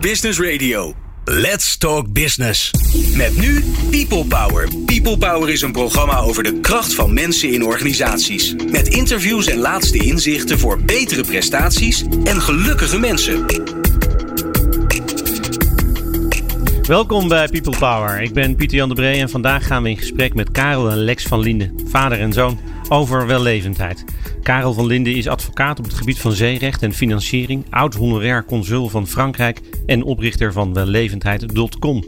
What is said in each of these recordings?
Business Radio. Let's Talk Business. Met nu People Power. People Power is een programma over de kracht van mensen in organisaties. Met interviews en laatste inzichten voor betere prestaties en gelukkige mensen. Welkom bij People Power. Ik ben Pieter Jan de Bree en vandaag gaan we in gesprek met Karel en Lex van Linden, vader en zoon, over wellevendheid. Karel van Linden is advocaat op het gebied van zeerecht en financiering, oud honorair consul van Frankrijk en oprichter van wellevendheid.com.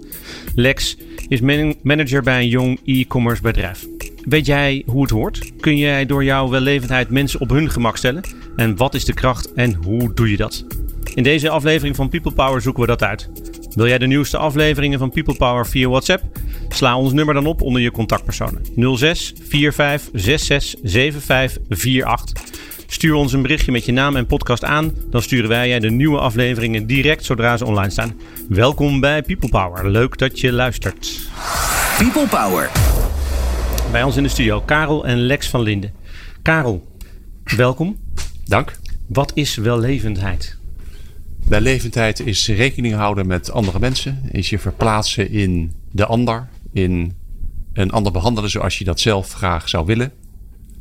Lex is manager bij een jong e-commerce bedrijf. Weet jij hoe het hoort? Kun jij door jouw wellevendheid mensen op hun gemak stellen? En wat is de kracht en hoe doe je dat? In deze aflevering van People Power zoeken we dat uit. Wil jij de nieuwste afleveringen van People Power via WhatsApp? Sla ons nummer dan op onder je contactpersonen. 06 45 66 75 48. Stuur ons een berichtje met je naam en podcast aan. Dan sturen wij jij de nieuwe afleveringen direct zodra ze online staan. Welkom bij People Power. Leuk dat je luistert. People Power. Bij ons in de studio Karel en Lex van Linden. Karel, welkom. Dank. Wat is wellevendheid? Wellevendheid is rekening houden met andere mensen. Is je verplaatsen in de ander. In een ander behandelen zoals je dat zelf graag zou willen.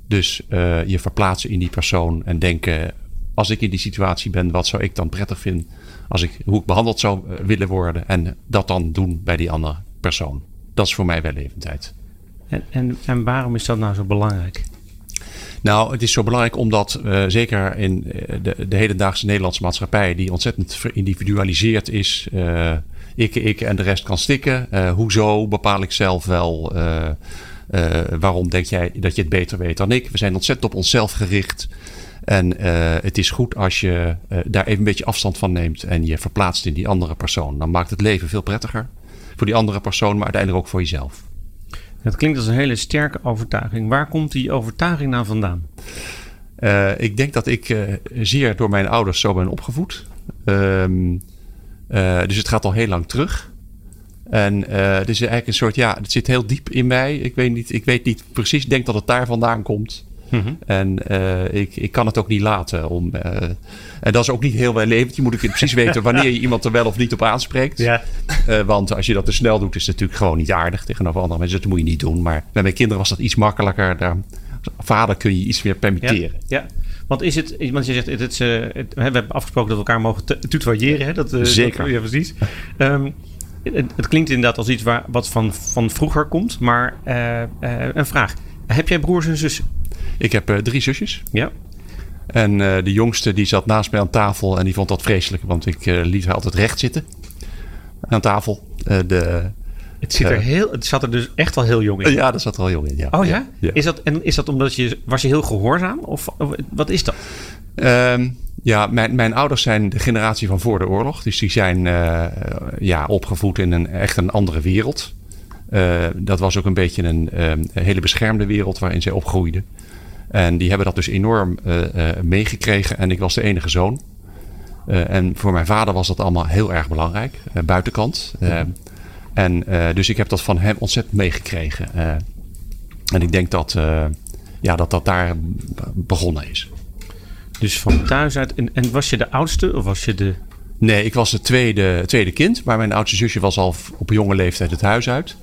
Dus uh, je verplaatsen in die persoon en denken: als ik in die situatie ben, wat zou ik dan prettig vinden? Als ik, hoe ik behandeld zou eh, willen worden. En dat dan doen bij die andere persoon. Dat is voor mij wellevendheid. En, en, en waarom is dat nou zo belangrijk? Nou, het is zo belangrijk omdat uh, zeker in de, de hedendaagse Nederlandse maatschappij, die ontzettend verindividualiseerd is. Uh, ik, ik en de rest kan stikken. Uh, hoezo bepaal ik zelf wel? waarom denk jij dat je het beter weet dan ik? We zijn ontzettend op onszelf gericht. En het is goed als je daar even een beetje afstand van neemt en je verplaatst in die andere persoon. Dan maakt het leven veel prettiger voor die andere persoon, maar uiteindelijk ook voor jezelf. Dat klinkt als een hele sterke overtuiging. Waar komt die overtuiging nou vandaan? Uh, ik denk dat ik uh, zeer door mijn ouders zo ben opgevoed. Um, uh, dus het gaat al heel lang terug. En het is eigenlijk een soort, ja, het zit heel diep in mij. Ik weet niet, ik weet niet precies, ik denk dat het daar vandaan komt. Mm-hmm. En ik, ik kan het ook niet laten om. en dat is ook niet heel levend. Je moet ook precies weten wanneer je iemand er wel of niet op aanspreekt. Ja. want als je dat te snel doet, is het natuurlijk gewoon niet aardig tegenover andere mensen. Dat moet je niet doen. Maar met mijn kinderen was dat iets makkelijker. Daar, vader kun je iets meer permitteren. Ja, ja. Want is het, want je zegt, het, het, het, we hebben afgesproken dat we elkaar mogen tutoyeren. Dat, Zeker. Dat, ja, precies. Um, het, het, klinkt inderdaad als iets waar, wat van, van vroeger komt. Maar uh, uh, een vraag. Heb jij broers en zussen? Ik heb uh, drie zusjes. Ja. En de jongste die zat naast mij aan tafel en die vond dat vreselijk, want ik liet haar altijd recht zitten aan tafel. De, het, zit er heel, het zat er dus echt wel heel jong in. Ja, dat zat er al jong in. Ja. Oh ja? ja? Is, dat, en is dat omdat je. Was je heel gehoorzaam? Of, of wat is dat? Um, ja, mijn, mijn ouders zijn de generatie van voor de oorlog. Dus die zijn ja, opgevoed in een echt een andere wereld. Uh, dat was ook een beetje een, um, een hele beschermde wereld waarin zij opgroeiden. En die hebben dat dus enorm uh, uh, meegekregen. En ik was de enige zoon. en voor mijn vader was dat allemaal heel erg belangrijk. buitenkant. En dus ik heb dat van hem ontzettend meegekregen. en ik denk dat, ja, dat dat daar begonnen is. Dus van thuis uit. En, en was je de oudste of was je de Nee, ik was het tweede, tweede kind. Maar mijn oudste zusje was al op jonge leeftijd het huis uit.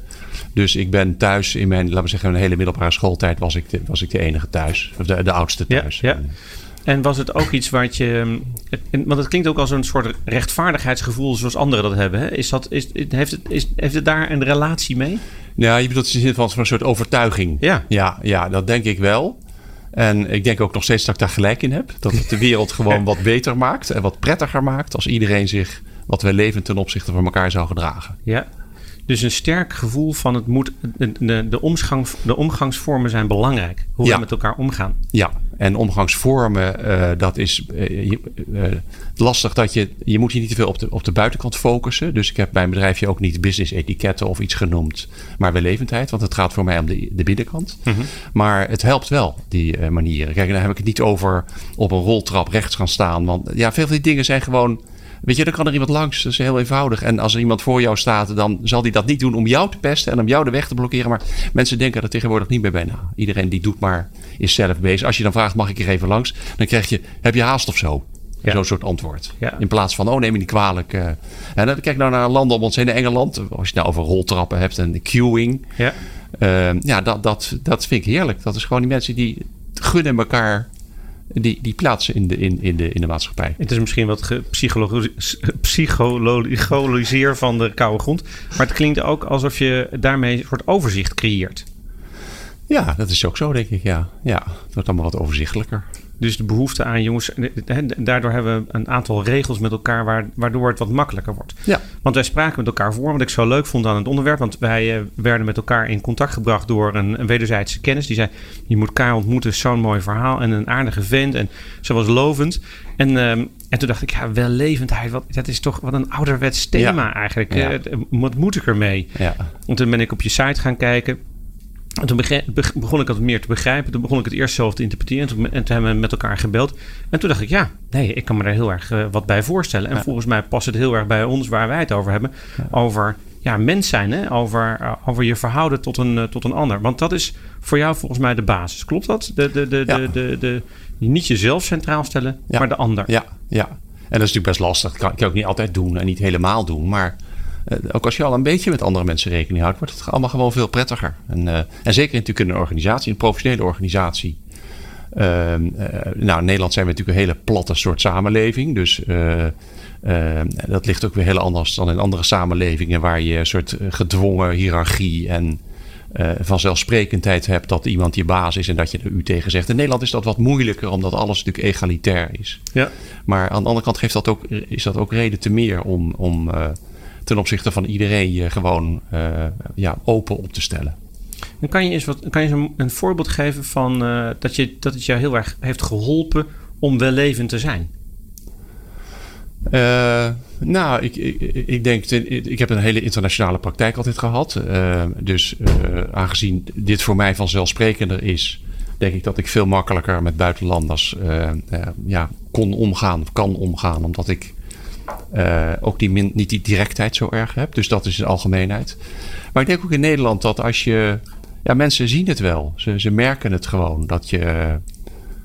Dus ik ben thuis in mijn, laten we zeggen, een hele middelbare schooltijd was ik de, was ik de enige thuis. Of de, de oudste thuis. Ja, ja. En was het ook iets wat je. Want het klinkt ook als een soort rechtvaardigheidsgevoel zoals anderen dat hebben. Hè? Is dat, is, heeft, het, is, heeft het daar een relatie mee? Ja, je bedoelt in de zin van een soort overtuiging. Ja. Ja, ja, dat denk ik wel. En ik denk ook nog steeds dat ik daar gelijk in heb. Dat het de wereld gewoon wat beter maakt en wat prettiger maakt als iedereen zich wat levend ten opzichte van elkaar zou gedragen. Ja, dus een sterk gevoel van het moet. De, de, de, omgang, de omgangsvormen zijn belangrijk. Hoe ja. we met elkaar omgaan. Ja, en omgangsvormen, uh, dat is uh, uh, lastig dat je. Je moet je niet te veel op de, op de buitenkant focussen. Dus ik heb bij mijn bedrijfje ook niet business etiketten of iets genoemd. Maar wellevendheid, want het gaat voor mij om de, de binnenkant. Mhm. Maar het helpt wel, die manieren. Kijk, dan heb ik het niet over op een roltrap rechts gaan staan. Want ja, veel van die dingen zijn gewoon Weet je, dan kan er iemand langs. Dat is heel eenvoudig. En als er iemand voor jou staat, dan zal die dat niet doen om jou te pesten en om jou de weg te blokkeren. Maar mensen denken er tegenwoordig niet meer bij na. Iedereen die doet maar, is zelf bezig. Als je dan vraagt, mag ik er even langs? Dan krijg je, heb je haast of zo? Zo'n soort antwoord. In plaats van, oh neem me niet kwalijk. Uh, en dan kijk nou naar landen om ons heen. Engeland, als je het nou over roltrappen hebt en de queuing. Ja, uh, ja dat, dat, dat vind ik heerlijk. Dat is gewoon die mensen die gunnen elkaar die, die plaatsen in de, in, in, de, in de maatschappij. Het is misschien wat psychologiseer van de koude grond. Maar het klinkt ook alsof je daarmee een soort overzicht creëert. Ja, dat is ook zo, denk ik. Ja, ja het wordt allemaal wat overzichtelijker. Dus de behoefte aan jongens. Daardoor hebben we een aantal regels met elkaar, waardoor het wat makkelijker wordt. Ja. Want wij spraken met elkaar voor, wat ik zo leuk vond aan het onderwerp. Want wij eh, werden met elkaar in contact gebracht door een, een wederzijdse kennis. Die zei: Je moet elkaar ontmoeten, zo'n mooi verhaal en een aardige vent. En ze was lovend. En, ehm, en toen dacht ik, ja, wellevendheid, wat, dat is toch wat een ouderwets thema eigenlijk. Ja. Uh, wat moet ik ermee? Ja. En toen ben ik op je site gaan kijken. En toen begon ik het meer te begrijpen. Toen begon ik het eerst zelf te interpreteren. En toen, en toen hebben we met elkaar gebeld. En toen dacht ik, ja, nee, ik kan me daar heel erg uh, wat bij voorstellen. En volgens mij past het heel erg bij ons waar wij het over hebben. Over ja, mens zijn, hè? Over, uh, over je verhouden tot een, uh, tot een ander. Want dat is voor jou volgens mij de basis. Klopt dat? De, de, de, de, de, de, niet jezelf centraal stellen, maar de ander. Ja, ja. En dat is natuurlijk best lastig. Dat kan ik ook niet altijd doen en niet helemaal doen. Maar eh, ook als je al een beetje met andere mensen rekening houdt, wordt het allemaal gewoon veel prettiger. En, uh, en zeker natuurlijk in een organisatie, een professionele organisatie. Uh, nou, in Nederland zijn we natuurlijk een hele platte soort samenleving. Dus dat ligt ook weer heel anders dan in andere samenlevingen, waar je een soort gedwongen hiërarchie en vanzelfsprekendheid hebt dat iemand je baas is en dat je er u tegen zegt. In Nederland is dat wat moeilijker, omdat alles natuurlijk egalitair is. Ja. Maar aan de andere kant geeft dat ook, is dat ook reden te meer om. om ten opzichte van iedereen je gewoon uh, ja, open op te stellen. En kan je eens wat, kan je een, een voorbeeld geven van uh, dat, je, dat het jou heel erg heeft geholpen om wellevend te zijn? Uh, nou, ik, ik, ik, denk, ik heb een hele internationale praktijk altijd gehad. Uh, dus aangezien dit voor mij vanzelfsprekender is, denk ik dat ik veel makkelijker met buitenlanders ja, kon omgaan, of kan omgaan, omdat ik uh, ook die niet die directheid zo erg hebt. Dus dat is de algemeenheid. Maar ik denk ook in Nederland dat als je. Ja, mensen zien het wel. Ze, ze merken het gewoon. Dat je,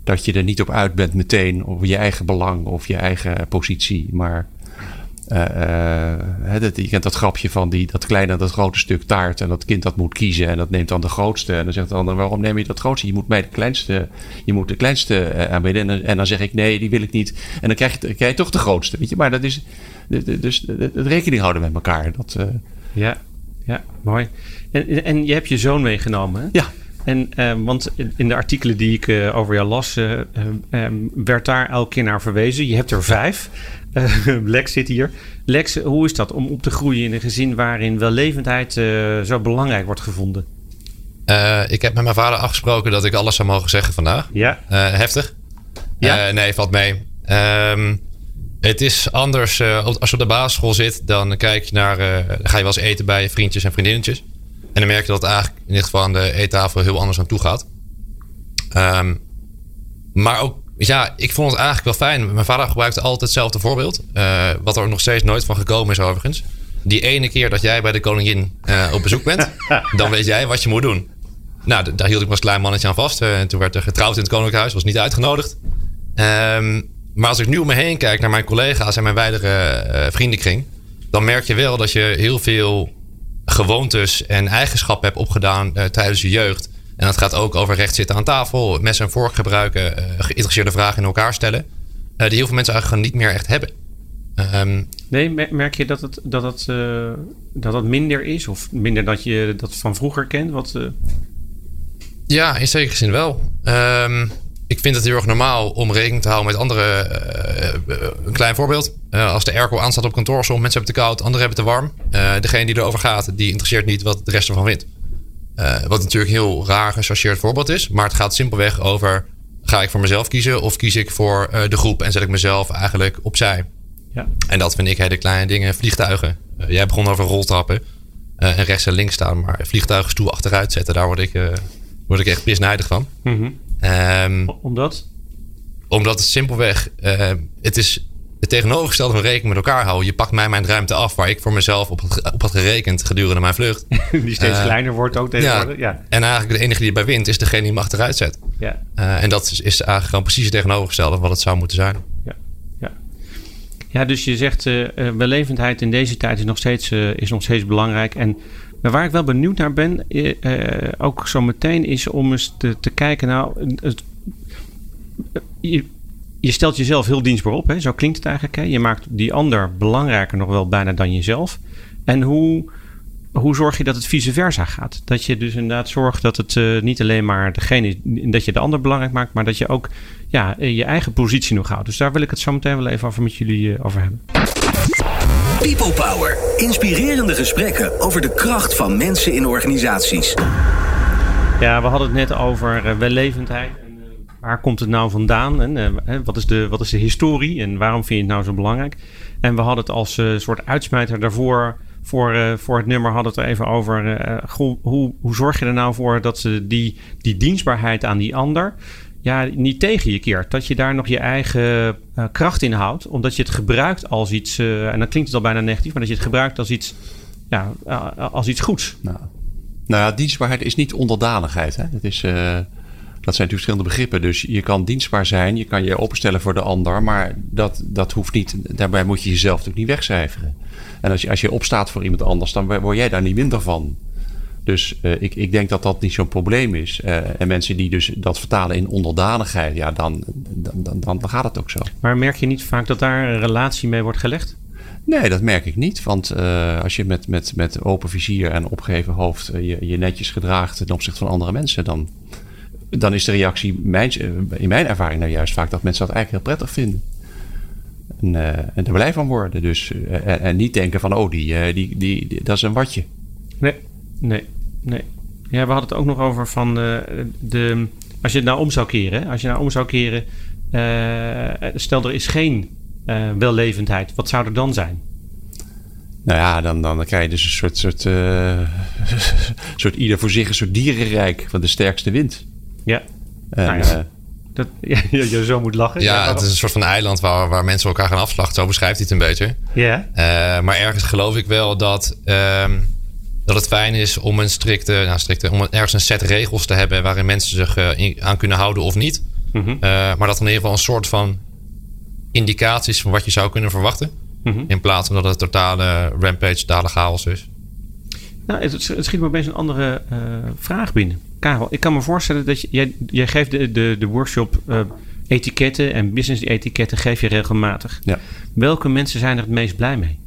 dat je er niet op uit bent meteen over je eigen belang of je eigen positie. Maar uh, dat, je kent dat grapje van die, dat kleine en dat grote stuk taart. En dat kind dat moet kiezen en dat neemt dan de grootste. En dan zegt de ander, waarom neem je dat grootste? Je moet mij de kleinste, je moet de kleinste uh, aanbieden. En, en, dan zeg ik, nee, die wil ik niet. En dan krijg je, krijg je toch de grootste. Weet je? Maar dat is, dus het rekening houden met elkaar. Dat, uh... Ja, ja, mooi. En, en je hebt je zoon meegenomen, hè? Ja. En, uh, want in de artikelen die ik uh, over jou las, uh, werd daar elke keer naar verwezen. Je hebt er vijf. Lex zit hier. Lex, hoe is dat om op te groeien in een gezin waarin wellevendheid zo belangrijk wordt gevonden? ik heb met mijn vader afgesproken dat ik alles zou mogen zeggen vandaag. Ja. heftig. Ja. nee, valt mee. Um, het is anders als je op de basisschool zit, dan kijk je naar, ga je wel eens eten bij je vriendjes en vriendinnetjes. En dan merk je dat het eigenlijk in dit geval aan de eettafel heel anders aan toe gaat. Um, maar ook, ja, ik vond het eigenlijk wel fijn. Mijn vader gebruikte altijd hetzelfde voorbeeld. Uh, wat er nog steeds nooit van gekomen is overigens. Die ene keer dat jij bij de koningin uh, op bezoek bent, dan weet jij wat je moet doen. Nou, daar hield ik me als klein mannetje aan vast. Uh, en toen werd er getrouwd in het koninklijk huis, was niet uitgenodigd. Um, maar als ik nu om me heen kijk naar mijn collega's en mijn wijdere vriendenkring, dan merk je wel dat je heel veel gewoontes en eigenschappen hebt opgedaan uh, tijdens je jeugd. En dat gaat ook over recht zitten aan tafel, mes en vork gebruiken, uh, geïnteresseerde vragen in elkaar stellen. Uh, die heel veel mensen eigenlijk niet meer echt hebben. Um, nee, merk je dat het, dat, het, dat het minder is? Of minder dat je dat van vroeger kent? Wat, Ja, in zekere zin wel. Um, ik vind het heel erg normaal om rekening te houden met andere. Uh, een klein voorbeeld. Uh, als de airco aanstaat op kantoor, sommige mensen hebben het te koud, anderen hebben het te warm. Degene die erover gaat, die interesseert niet wat de rest ervan vindt. wat natuurlijk een heel raar gechargeerd voorbeeld is. Maar het gaat simpelweg over: ga ik voor mezelf kiezen of kies ik voor de groep en zet ik mezelf eigenlijk opzij? Ja. En dat vind ik hele kleine dingen. Vliegtuigen. jij begon over roltrappen en rechts en links staan. Maar vliegtuigen stoel achteruit zetten, daar word ik, word ik echt pisnijdig van. Mm Um, omdat? Omdat het simpelweg, uh, het is het tegenovergestelde van rekening met elkaar houden. Je pakt mij mijn ruimte af waar ik voor mezelf op had, op had gerekend gedurende mijn vlucht. die steeds uh, kleiner wordt ook tegenwoordig. Ja. ja. En eigenlijk de enige die erbij wint is degene die hem achteruit zet. Ja. Uh, en dat is, is eigenlijk gewoon precies het tegenovergestelde van wat het zou moeten zijn. Ja. ja. Ja, dus je zegt uh, wellevendheid in deze tijd is nog steeds, is nog steeds belangrijk. En waar ik wel benieuwd naar ben, ook zo meteen, is om eens te, te kijken. Nou, het, je, stelt jezelf heel dienstbaar op, hè? zo klinkt het eigenlijk. Hè? Je maakt die ander belangrijker nog wel bijna dan jezelf. En hoe hoe zorg je dat het vice versa gaat? Dat je dus inderdaad zorgt dat het uh, niet alleen maar degene is, dat je de ander belangrijk maakt, maar dat je ook ja, je eigen positie nog houdt. Dus daar wil ik het zo meteen wel even over met jullie over hebben. People Power. Inspirerende gesprekken over de kracht van mensen in organisaties. Ja, we hadden het net over uh, wellevendheid. Waar komt het nou vandaan? En wat, is de, wat is de historie en waarom vind je het nou zo belangrijk? En we hadden het als soort uitsmijter daarvoor voor, uh, voor het nummer hadden het even over. Uh, hoe, hoe zorg je er nou voor dat ze die, die dienstbaarheid aan die ander ja, niet tegen je keert? Dat je daar nog je eigen uh, kracht in houdt, omdat je het gebruikt als iets, en dan klinkt het al bijna negatief, maar dat je het gebruikt als iets, ja, als iets goeds. Nou, nou ja, dienstbaarheid is niet onderdanigheid. Hè? Dat, is, dat zijn natuurlijk verschillende begrippen. Dus je kan dienstbaar zijn, je kan je openstellen voor de ander, maar dat, dat hoeft niet. Daarbij moet je jezelf natuurlijk niet wegcijferen. En als je, als je opstaat voor iemand anders, dan word jij daar niet minder van. Dus uh, ik, ik denk dat dat niet zo'n probleem is. Uh, en mensen die dus dat vertalen in onderdanigheid, ja, dan, dan, dan, dan gaat het ook zo. Maar merk je niet vaak dat daar een relatie mee wordt gelegd? Nee, dat merk ik niet. Want uh, als je met, met, met open vizier en opgeheven hoofd je, je netjes gedraagt ten opzichte van andere mensen, dan, dan is de reactie mijn, in mijn ervaring nou juist vaak dat mensen dat eigenlijk heel prettig vinden. En, en er blij van worden. Dus, en, niet denken van, oh, die, die, die, die, dat is een watje. Nee, nee, nee. Ja, we hadden het ook nog over van de... Als je het nou om zou keren, als je nou om zou keren... stel, er is geen wellevendheid. Wat zou er dan zijn? Nou ja, dan, dan krijg je dus een soort, soort, soort ieder voor zich een soort dierenrijk van de sterkste wind. Ja. En, nice. Dat je, je zo moet lachen. Ja, het is een soort van eiland waar, waar mensen elkaar gaan afslachten. Zo beschrijft hij het een beetje. Ja. Maar ergens geloof ik wel dat, um, dat het fijn is om een strikte, nou, strikte, om ergens een set regels te hebben waarin mensen zich uh, aan kunnen houden of niet. Mm -hmm. uh, maar dat in ieder geval een soort van indicaties van wat je zou kunnen verwachten. Mm -hmm. In plaats van dat het totale rampage, totale chaos is. Nou, het, het schiet me opeens een andere vraag binnen. Karel, ik kan me voorstellen dat je, jij, jij geeft de, de, de workshop uh, etiketten en business etiketten geef je regelmatig. Ja. Welke mensen zijn er het meest blij mee?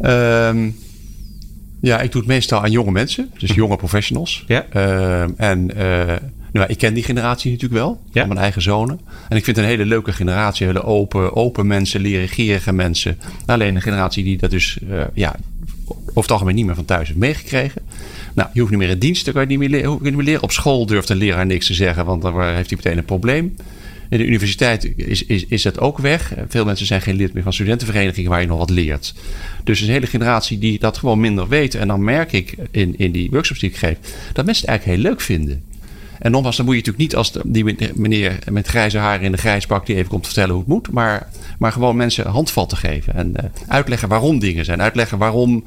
Um, ja, ik doe het meestal aan jonge mensen, dus jonge professionals. Ja. Uh, en uh, nou, ik ken die generatie natuurlijk wel, ja. van mijn eigen zonen. En ik vind het een hele leuke generatie, hele open, open mensen, leergierige mensen. Alleen een generatie die dat dus ja, over het algemeen niet meer van thuis heeft meegekregen. Nou, je hoeft niet meer in dienst, dan kan je niet meer, leren, niet meer leren. Op school durft een leraar niks te zeggen, want dan heeft hij meteen een probleem. In de universiteit is, is, is dat ook weg. Veel mensen zijn geen lid meer van studentenverenigingen waar je nog wat leert. Dus een hele generatie die dat gewoon minder weet. En dan merk ik in, in die workshops die ik geef, dat mensen het eigenlijk heel leuk vinden. En nogmaals, dan moet je natuurlijk niet als die meneer met grijze haren in de grijsbak die even komt vertellen hoe het moet, maar, maar gewoon mensen handvatten geven en uh, uitleggen waarom dingen zijn. Uitleggen waarom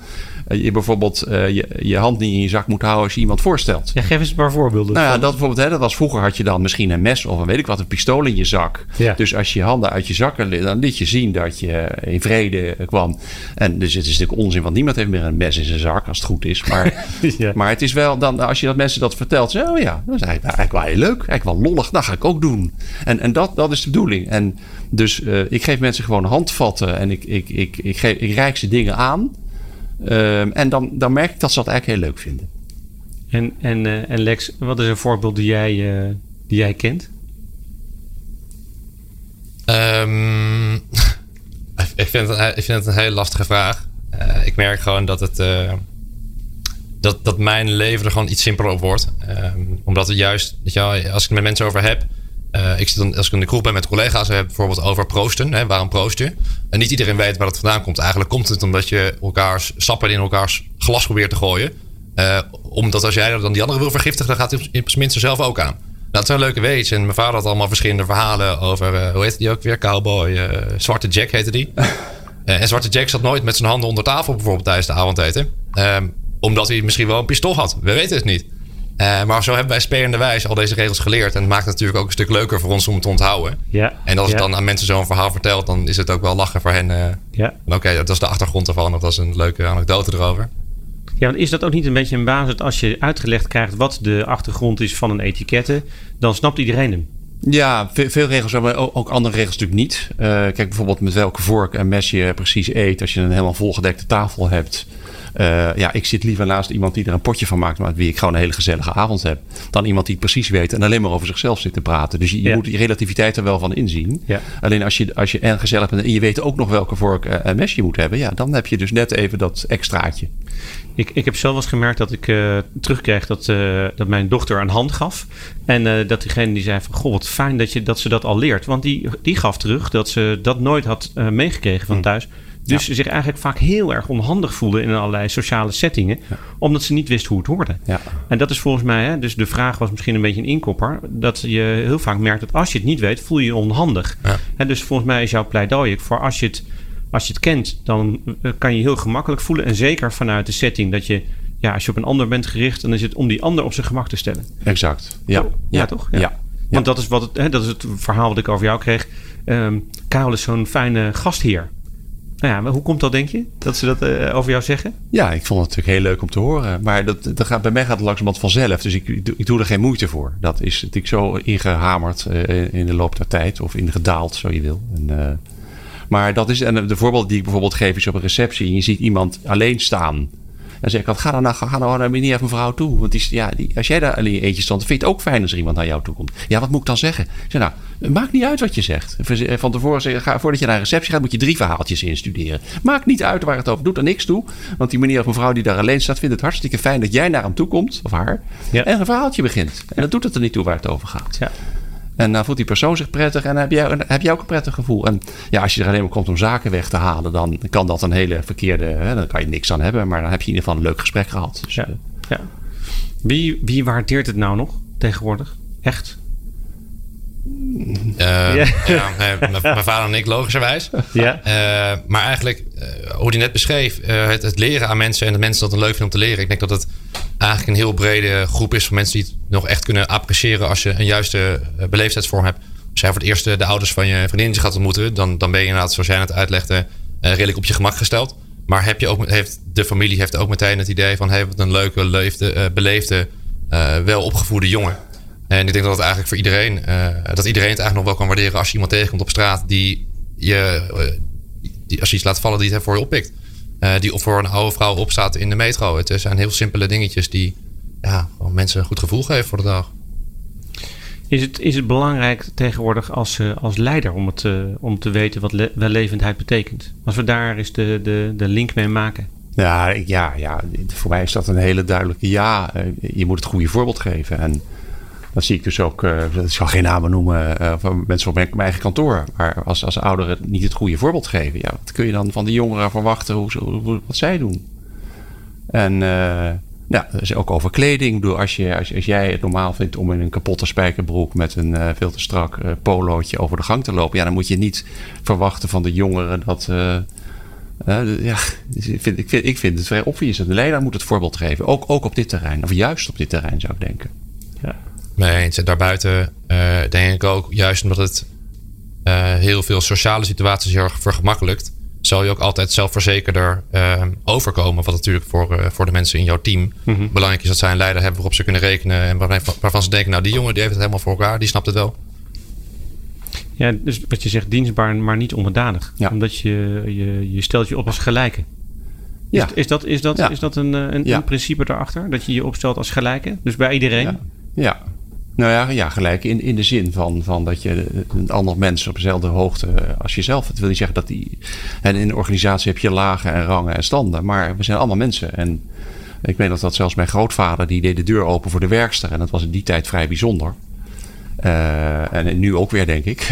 je bijvoorbeeld uh, je, je hand niet in je zak moet houden als je iemand voorstelt. Ja, geef eens een paar voorbeelden. Nou ja, dat bijvoorbeeld, hè, dat was vroeger had je dan misschien een mes of een weet ik wat, een pistool in je zak. Ja. Dus als je je handen uit je zakken, dan liet je zien dat je in vrede kwam. En dus het is natuurlijk onzin, want niemand heeft meer een mes in zijn zak als het goed is. Maar, ja. maar het is wel dan, als je dat mensen dat vertelt, zo, oh ja, dat is eigenlijk eigenlijk wel heel leuk. Eigenlijk wel lollig. Dat ga ik ook doen. En, en dat, dat is de bedoeling. En dus uh, ik geef mensen gewoon handvatten. En ik, ik, ik, ik, geef, ik reik ze dingen aan. Uh, en dan, dan merk ik dat ze dat eigenlijk heel leuk vinden. En, en, uh, en Lex, wat is een voorbeeld die jij, die jij kent? Um, ik, vind het, ik vind het een hele lastige vraag. ik merk gewoon dat het dat, dat mijn leven er gewoon iets simpeler op wordt. Um, omdat het juist, weet je wel, als ik het met mensen over heb. Uh, ik zit dan, als ik in de kroeg ben met collega's, heb bijvoorbeeld over proosten. Hè, waarom proost je? En niet iedereen weet waar het vandaan komt. Eigenlijk komt het omdat je elkaars sappen in elkaars glas probeert te gooien. Uh, omdat als jij dan die andere wil vergiftigen, dan gaat hij minste zelf ook aan. Nou, dat zijn leuke weetjes. En mijn vader had allemaal verschillende verhalen over, uh, hoe heet die ook weer? Cowboy. Zwarte Jack heette die. en Zwarte Jack zat nooit met zijn handen onder tafel bijvoorbeeld tijdens de avondeten. Um, omdat hij misschien wel een pistool had. We weten het niet. Uh, maar zo hebben wij spelende wijze al deze regels geleerd. En het maakt het natuurlijk ook een stuk leuker voor ons om het te onthouden. Ja. En als ja. het dan aan mensen zo'n verhaal vertelt, dan is het ook wel lachen voor hen. Uh, ja. Oké, dat is de achtergrond ervan. Of dat is een leuke anekdote erover. Ja, want is dat ook niet een beetje een basis als je uitgelegd krijgt wat de achtergrond is van een etikette, dan snapt iedereen hem. Ja, veel, veel regels, maar ook andere regels natuurlijk niet. Uh, kijk bijvoorbeeld met welke vork en mes je precies eet. Als je een helemaal volgedekte tafel hebt. Uh, ja, ik zit liever naast iemand die er een potje van maakt, met wie ik gewoon een hele gezellige avond heb. Dan iemand die het precies weet en alleen maar over zichzelf zit te praten. Dus je, je moet die relativiteit er wel van inzien. Ja. Alleen als je, als je en gezellig bent en je weet ook nog welke vork en mes je moet hebben, ja, dan heb je dus net even dat extraatje. Ik, ik heb zelf wel eens gemerkt dat ik uh, terugkreeg dat, uh, dat mijn dochter een hand gaf. En uh, dat diegene die zei van, goh, wat fijn dat, je, dat ze dat al leert. Want die, die gaf terug dat ze dat nooit had meegekregen van thuis. Dus ze zich eigenlijk vaak heel erg onhandig voelde in allerlei sociale settingen. Ja. Omdat ze niet wist hoe het hoorde. Ja. En dat is volgens mij, hè, dus de vraag was misschien een beetje een inkopper. Dat je heel vaak merkt dat als je het niet weet, voel je je onhandig. Ja. En dus volgens mij is jouw pleidooi voor als je het, als je het kent, dan eh, kan je je heel gemakkelijk voelen. En zeker vanuit de setting dat je, ja, als je op een ander bent gericht, dan is het om die ander op zijn gemak te stellen. Exact. Ja, Oh, ja, toch? Ja. Ja. Want dat is, wat het, hè, dat is het verhaal wat ik over jou kreeg. Ehm Karel is zo'n fijne gastheer. Nou ja, maar hoe komt dat, denk je? Dat ze dat eh, over jou zeggen? Ja, ik vond het natuurlijk heel leuk om te horen. Maar dat, dat gaat, bij mij gaat het langzamerhand vanzelf. Dus ik, doe er geen moeite voor. Dat is natuurlijk zo ingehamerd eh, in de loop der tijd. Of ingedaald, zo je wil. En, eh, maar dat is, en de voorbeeld die ik bijvoorbeeld geef is op een receptie. En je ziet iemand alleen staan. Dan zeg ik altijd, ga dan naar, ga nou naar meneer of mevrouw toe. Want die, ja, die, als jij daar alleen eentje stond, dan vind je het ook fijn als er iemand naar jou toe komt. Ja, wat moet ik dan zeggen? Ik zeg, nou, het maakt niet uit wat je zegt. Van tevoren zeg, ga, voordat je naar een receptie gaat, moet je drie verhaaltjes instuderen. Maakt niet uit waar het over doet, er niks toe. Want die meneer of mevrouw die daar alleen staat, vindt het hartstikke fijn dat jij naar hem toe komt, of haar, Ja. en een verhaaltje begint. En dan doet het er niet toe waar het over gaat. Ja. En dan voelt die persoon zich prettig en heb jij, heb jij ook een prettig gevoel. En ja, als je er alleen maar komt om zaken weg te halen, dan kan dat een hele verkeerde. Hè, dan kan je niks aan hebben, maar dan heb je in ieder geval een leuk gesprek gehad. Dus, Ja. eh, ja. Wie, wie waardeert het nou nog tegenwoordig? Echt? Eh, Ja. mijn vader en ik logischerwijs. Ja. Eh, maar eigenlijk, eh, hoe hij net beschreef, eh, het, het leren aan mensen en de mensen dat het leuk vinden om te leren. Ik denk dat het eigenlijk een heel brede groep is van mensen die het nog echt kunnen appreciëren als je een juiste eh, beleefdheidsvorm hebt. Als jij voor het eerst eh, de ouders van je vriendinnetje gaat ontmoeten, dan, dan ben je inderdaad, zoals jij net uitlegde, eh, redelijk op je gemak gesteld. Maar heb je ook, heeft, de familie heeft ook meteen het idee van, hey, wat een leuke, leefde, beleefde, eh, wel opgevoede jongen. En ik denk dat het eigenlijk voor iedereen, dat iedereen het eigenlijk nog wel kan waarderen als je iemand tegenkomt op straat die je, die, als je iets laat vallen, die het voor je oppikt. Eh, die voor een oude vrouw opstaat in de metro. Het zijn heel simpele dingetjes die ja, mensen een goed gevoel geven voor de dag. Is het, is het belangrijk tegenwoordig als, eh, als leider om, het, eh, om te weten wat le- wellevendheid betekent? Als we daar eens de, de, de link mee maken. Ja, ja, ja, voor mij is dat een hele duidelijke ja. Je moet het goede voorbeeld geven. En dat zie ik dus ook, eh, ik zal geen namen noemen, eh, van mensen op mijn, eigen kantoor. Maar als, als ouderen niet het goede voorbeeld geven, ja, wat kun je dan van die jongeren verwachten hoe, hoe- wat zij doen? En eh, ja, is ook over kleding. Bedoel, als, je, als, als jij het normaal vindt om in een kapotte spijkerbroek met een eh, veel te strak eh, polootje over de gang te lopen, ja, dan moet je niet verwachten van de jongeren dat. eh, eh, ja, dus ik vind, ik, vind, ik vind het vrij obvious. De leider moet het voorbeeld geven. Ook, ook op dit terrein. Of juist op dit terrein zou ik denken. Ja. Mee eens. En daarbuiten eh, denk ik ook, juist omdat het eh, heel veel sociale situaties heel erg vergemakkelijkt, zal je ook altijd zelfverzekerder eh, overkomen. Wat natuurlijk voor, eh, voor de mensen in jouw team Mhm. belangrijk is dat zij een leider hebben waarop ze kunnen rekenen. En waarvan, waarvan ze denken, nou die jongen die heeft het helemaal voor elkaar, die snapt het wel. ja, dus wat je zegt, dienstbaar, maar niet onderdanig. Ja. Omdat je, je, je stelt je op als gelijke. Ja. Is, is dat, is dat, Ja. is dat een, een, Ja. een principe daarachter? Dat je je opstelt als gelijke? Dus bij iedereen? Ja. Nou ja, ja gelijk in, in de zin van, van dat je een ander op dezelfde hoogte als jezelf. Het wil niet zeggen dat die. En in een organisatie heb je lagen en rangen en standen. Maar we zijn allemaal mensen. En ik weet dat dat zelfs mijn grootvader, die deed de deur open voor de werkster. En dat was in die tijd vrij bijzonder. Eh, en nu ook weer, denk ik.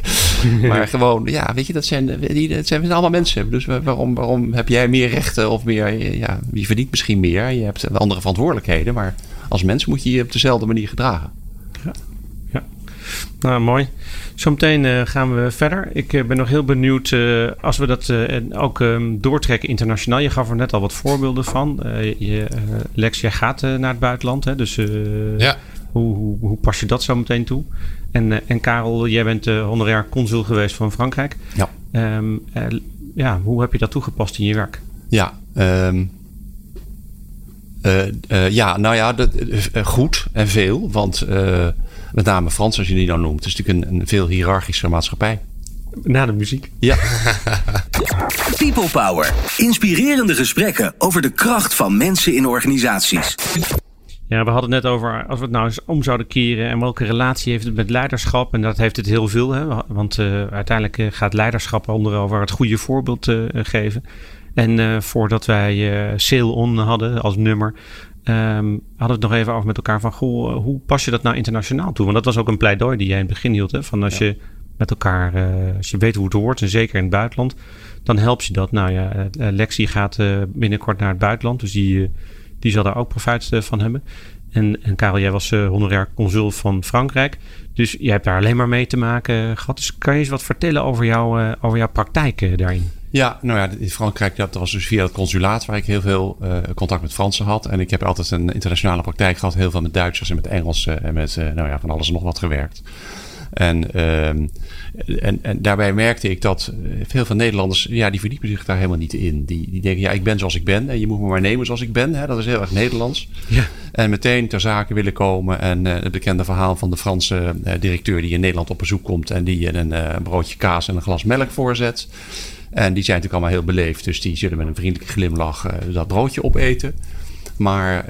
maar gewoon, ja, weet je, dat zijn, die, dat zijn we zijn allemaal mensen. Dus wa- waarom, waarom heb jij meer rechten of meer, ja, je verdient misschien meer. Je hebt andere verantwoordelijkheden. Maar als mens moet je je op dezelfde manier gedragen. Nou, mooi. Zometeen uh, gaan we verder. Ik uh, ben nog heel benieuwd uh, als we dat ook um, doortrekken internationaal. Je gaf er net al wat voorbeelden van. Je, Lex, jij gaat naar het buitenland. Hè? Dus ja. Hoe, hoe, hoe, pas je dat zo meteen toe? En, en Karel, jij bent honorair consul geweest van Frankrijk. Ja. Um, ja, hoe heb je dat toegepast in je werk? Ja, um, ja nou ja, dat, goed en veel. Want met name Frans, als je die dan noemt. Het is natuurlijk een, een veel hiërarchische maatschappij. Na de muziek. Ja. People Power. Inspirerende gesprekken over de kracht van mensen in organisaties. Ja, we hadden het net over als we het nou eens om zouden keren en welke relatie heeft het met leiderschap. En dat heeft het heel veel, hè? want uh, uiteindelijk uh, gaat leiderschap onder over het goede voorbeeld uh, geven. En voordat wij Sail On hadden als nummer, Um, hadden we het nog even over met elkaar van, goh, hoe pas je dat nou internationaal toe? Want dat was ook een pleidooi die jij in het begin hield. Hè? Van als je met elkaar, als je weet hoe het hoort, en zeker in het buitenland, dan helpt je dat. Nou ja, Lexi gaat binnenkort naar het buitenland, dus die, die zal daar ook profijt van hebben. En, en Karel, jij was honorair consul van Frankrijk. Dus jij hebt daar alleen maar mee te maken gehad. Dus kan je eens wat vertellen over, jou, over jouw praktijk daarin? Ja, nou ja, in Frankrijk, dat was dus via het consulaat waar ik heel veel contact met Fransen had. En ik heb altijd een internationale praktijk gehad, heel veel met Duitsers en met Engelsen en met, nou ja, van alles en nog wat gewerkt. En, uh, en, en daarbij merkte ik dat veel van Nederlanders, ja, die verdiepen zich daar helemaal niet in. Die, die denken, ja, ik ben zoals ik ben en je moet me maar nemen zoals ik ben. Hè? Dat is heel erg Nederlands. Ja. En meteen ter zake willen komen. En uh, het bekende verhaal van de Franse uh, directeur die in Nederland op bezoek komt en die een broodje kaas en een glas melk voorzet. En die zijn natuurlijk allemaal heel beleefd. Dus die zullen met een vriendelijke glimlach dat broodje opeten. Maar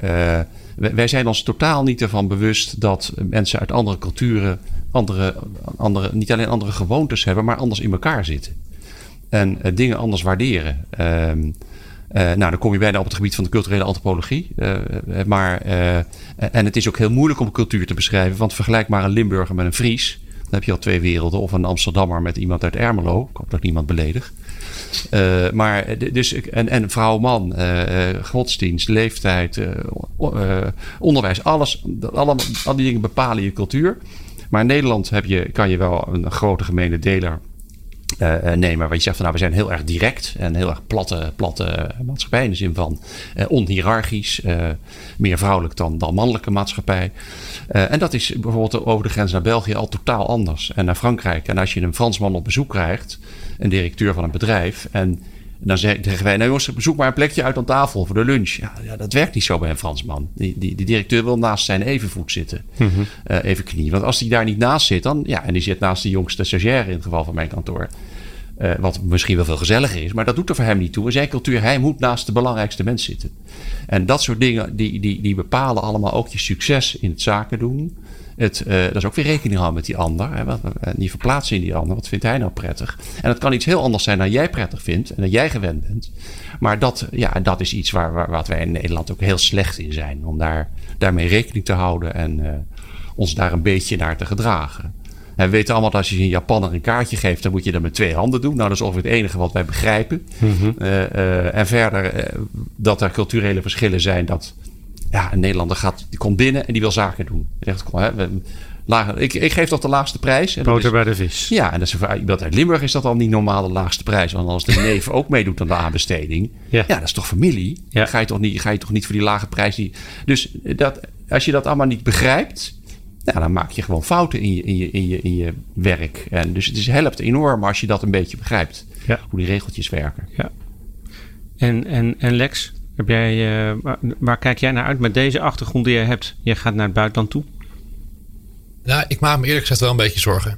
wij zijn ons totaal niet ervan bewust dat mensen uit andere culturen andere, andere, niet alleen andere gewoontes hebben, maar anders in elkaar zitten. En uh, dingen anders waarderen. Ehm, nou, dan kom je bijna op het gebied van de culturele antropologie. maar, en het is ook heel moeilijk om cultuur te beschrijven. Want vergelijk maar een Limburger met een Fries. Dan heb je al twee werelden. Of een Amsterdammer met iemand uit Ermelo. Ik hoop dat niemand beledig. Maar dus, en, en vrouw, man, godsdienst, leeftijd, onderwijs, alles, alle, al die dingen bepalen je cultuur. Maar in Nederland heb je, kan je wel een grote gemene deler uh, nemen. Waar je zegt van nou, we zijn heel erg direct en heel erg platte, platte maatschappij. In de zin van uh, onhierarchisch, meer vrouwelijk dan, dan mannelijke maatschappij. en dat is bijvoorbeeld over de grens naar België al totaal anders. En naar Frankrijk. En als je een Fransman op bezoek krijgt, een directeur van een bedrijf. En dan zeggen wij, nou jongens, zoek maar een plekje uit aan tafel voor de lunch. Ja, ja, dat werkt niet zo bij een Fransman. Die, die, die directeur wil naast zijn evenvoet zitten. Mm -hmm. uh, even knie. Want als die daar niet naast zit, dan... Ja, en die zit naast de jongste stagiaire in het geval van mijn kantoor. Uh, wat misschien wel veel gezelliger is. Maar dat doet er voor hem niet toe. In zijn cultuur, hij moet naast de belangrijkste mens zitten. En dat soort dingen, die, die, die bepalen allemaal ook je succes in het zaken doen. Het, uh, dat is ook weer rekening houden met die ander. Hè, wat, niet verplaatsen in die ander. Wat vindt hij nou prettig? En dat kan iets heel anders zijn dan jij prettig vindt en dat jij gewend bent. Maar dat, ja, dat is iets waar, waar wat wij in Nederland ook heel slecht in zijn. Om daar, daarmee rekening te houden en uh, ons daar een beetje naar te gedragen. En we weten allemaal dat als je een Japaner een kaartje geeft, dan moet je dat met twee handen doen. Nou, dat is ongeveer het enige wat wij begrijpen. Mm -hmm. uh, en verder dat er culturele verschillen zijn, dat ja, een Nederlander gaat, die komt binnen en die wil zaken doen. Zegt, hè, we, lager, ik, ik geef toch de laagste prijs. Boter bij de vis. Ja, en dat is iemand uit Limburg is dat al niet normaal de laagste prijs. Want als de neef ook meedoet aan de aanbesteding, ja. ja, dat is toch familie? Ja. Ga, je toch niet, ga je toch niet voor die lage prijs? Die, dus dat, als je dat allemaal niet begrijpt, ja, dan maak je gewoon fouten in je, in je, in je, in je werk. En dus het is, helpt enorm als je dat een beetje begrijpt. Ja. Hoe die regeltjes werken. Ja. En, en, en Lex, heb jij, uh, waar, waar, kijk jij naar uit met deze achtergrond die je hebt? Je gaat naar het buitenland toe. Nou, ik maak me eerlijk gezegd wel een beetje zorgen.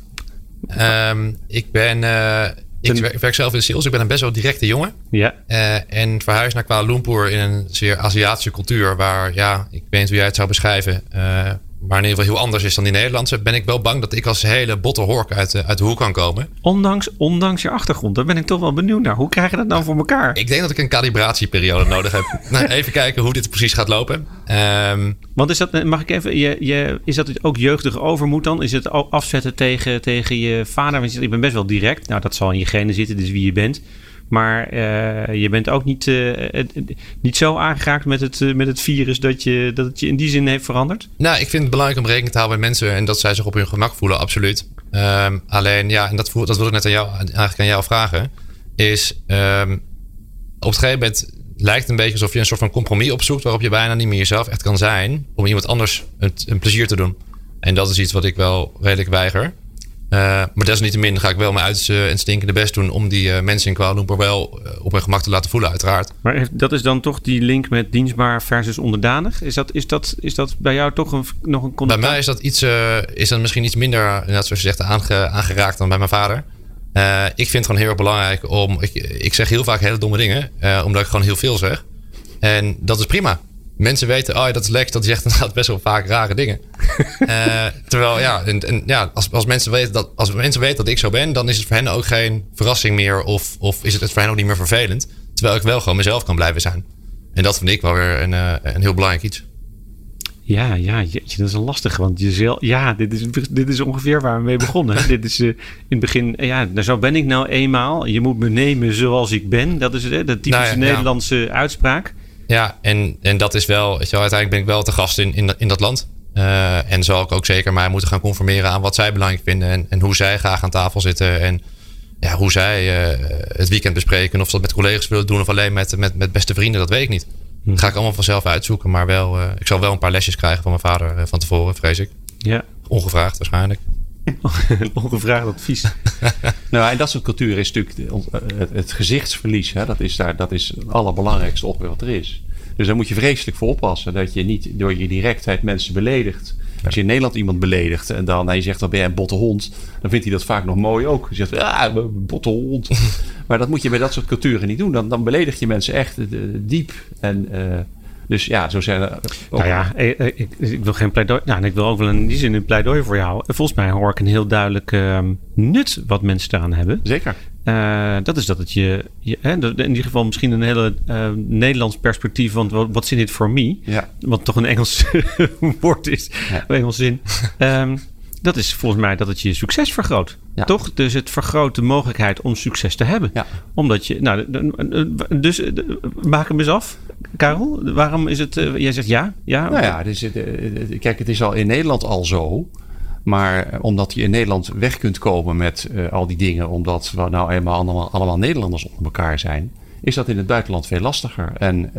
Um, ik ben. Uh, ik werk, werk, zelf in de sales. Ik ben een best wel directe jongen. Ja. Uh, en verhuis naar Kuala Lumpur in een zeer Aziatische cultuur. Waar, ja, ik weet niet hoe jij het zou beschrijven maar in ieder geval heel anders is dan die Nederlandse, ben ik wel bang dat ik als hele botte hork uit, uit de hoek kan komen. Ondanks, ondanks je achtergrond, daar ben ik toch wel benieuwd naar. Hoe krijg je dat nou voor elkaar? Ik denk dat ik een calibratieperiode nodig heb. nou, even kijken hoe dit precies gaat lopen. Um, Want is dat, mag ik even, je, je, is dat ook jeugdige overmoed dan? Is het afzetten tegen, tegen je vader? Want je ben best wel direct. Nou, dat zal in je genen zitten, dus wie je bent. Maar uh, je bent ook niet, uh, niet zo aangeraakt met het, uh, met het virus dat, je, dat het je in die zin heeft veranderd? Nou, ik vind het belangrijk om rekening te houden met mensen en dat zij zich op hun gemak voelen, absoluut. Um, alleen, ja, en dat, dat wil ik net aan jou, eigenlijk aan jou vragen, is um, op het gegeven moment lijkt het een beetje alsof je een soort van compromis opzoekt waarop je bijna niet meer jezelf echt kan zijn om iemand anders een, een plezier te doen. En dat is iets wat ik wel redelijk weiger. Uh, maar desalniettemin ga ik wel mijn uiterste en stinkende best doen om die uh, mensen in Kuala Lumpur wel uh, op hun gemak te laten voelen, uiteraard. Maar dat is dan toch die link met dienstbaar versus onderdanig? Is dat, is dat, is dat bij jou toch een, nog een contact? Bij mij is dat, iets, is dat misschien iets minder, zoals je zegt, aange, aangeraakt dan bij mijn vader. ik vind het gewoon heel erg belangrijk om. Ik, ik zeg heel vaak hele domme dingen, omdat ik gewoon heel veel zeg. En dat is prima mensen weten, oh, dat is Lex, dat zegt inderdaad best wel vaak rare dingen. uh, terwijl, ja, en, en, ja als, als, mensen weten dat, als mensen weten dat ik zo ben, dan is het voor hen ook geen verrassing meer of, of is het, het voor hen ook niet meer vervelend. Terwijl ik wel gewoon mezelf kan blijven zijn. En dat vind ik wel weer een, uh, een heel belangrijk iets. Ja, ja, jeetje, dat is een lastig. Want je zelf, ja, dit is, dit is ongeveer waar we mee begonnen. dit is uh, in het begin, ja, nou, zo ben ik nou eenmaal. Je moet me nemen zoals ik ben. Dat is de typische nou ja, Nederlandse ja. uitspraak. Ja, en, en dat is wel, weet je wel, uiteindelijk ben ik wel te gast in, in, in dat land. Uh, en zal ik ook zeker mij moeten gaan conformeren aan wat zij belangrijk vinden. En, en hoe zij graag aan tafel zitten. En ja, hoe zij uh, het weekend bespreken. Of ze dat met collega's willen doen of alleen met, met, met beste vrienden, dat weet ik niet. Hm. Dat ga ik allemaal vanzelf uitzoeken. Maar wel, uh, ik zal wel een paar lesjes krijgen van mijn vader van tevoren, vrees ik. Ja. Ongevraagd waarschijnlijk. Ongevraagd advies. nou, en dat soort cultuur is natuurlijk het, het gezichtsverlies. Hè? Dat, is daar, dat is het allerbelangrijkste ongeveer wat er is. Dus daar moet je vreselijk voor oppassen. Dat je niet door je directheid mensen beledigt. Als je in Nederland iemand beledigt en dan je zegt dan ben je een botte hond, dan vindt hij dat vaak nog mooi ook. Je zegt, ah, botte hond. maar dat moet je bij dat soort culturen niet doen. Dan, dan beledig je mensen echt diep. En uh, dus ja, zo zijn er. Ook... Nou ja, ik, ik, ik, wil geen pleidooi. Nou, ik wil ook wel in die zin een pleidooi voor jou. Volgens mij hoor ik een heel duidelijk uh, nut wat mensen eraan hebben. Zeker. Uh, dat is dat het je, je hè, in ieder geval misschien een hele uh, Nederlands perspectief, want what's in it for me? Ja. Wat toch een Engels woord is, ja. Engels zin. Um, dat is volgens mij dat het je succes vergroot. Ja. Toch? Dus het vergroot de mogelijkheid om succes te hebben. Ja. Omdat je. Nou, dus maak hem eens af, Karel. Waarom is het. Uh, jij zegt ja? ja nou ja, dus, kijk, het is al in Nederland al zo. Maar omdat je in Nederland weg kunt komen met uh, al die dingen, omdat we nou eenmaal allemaal, allemaal Nederlanders onder elkaar zijn, is dat in het buitenland veel lastiger. En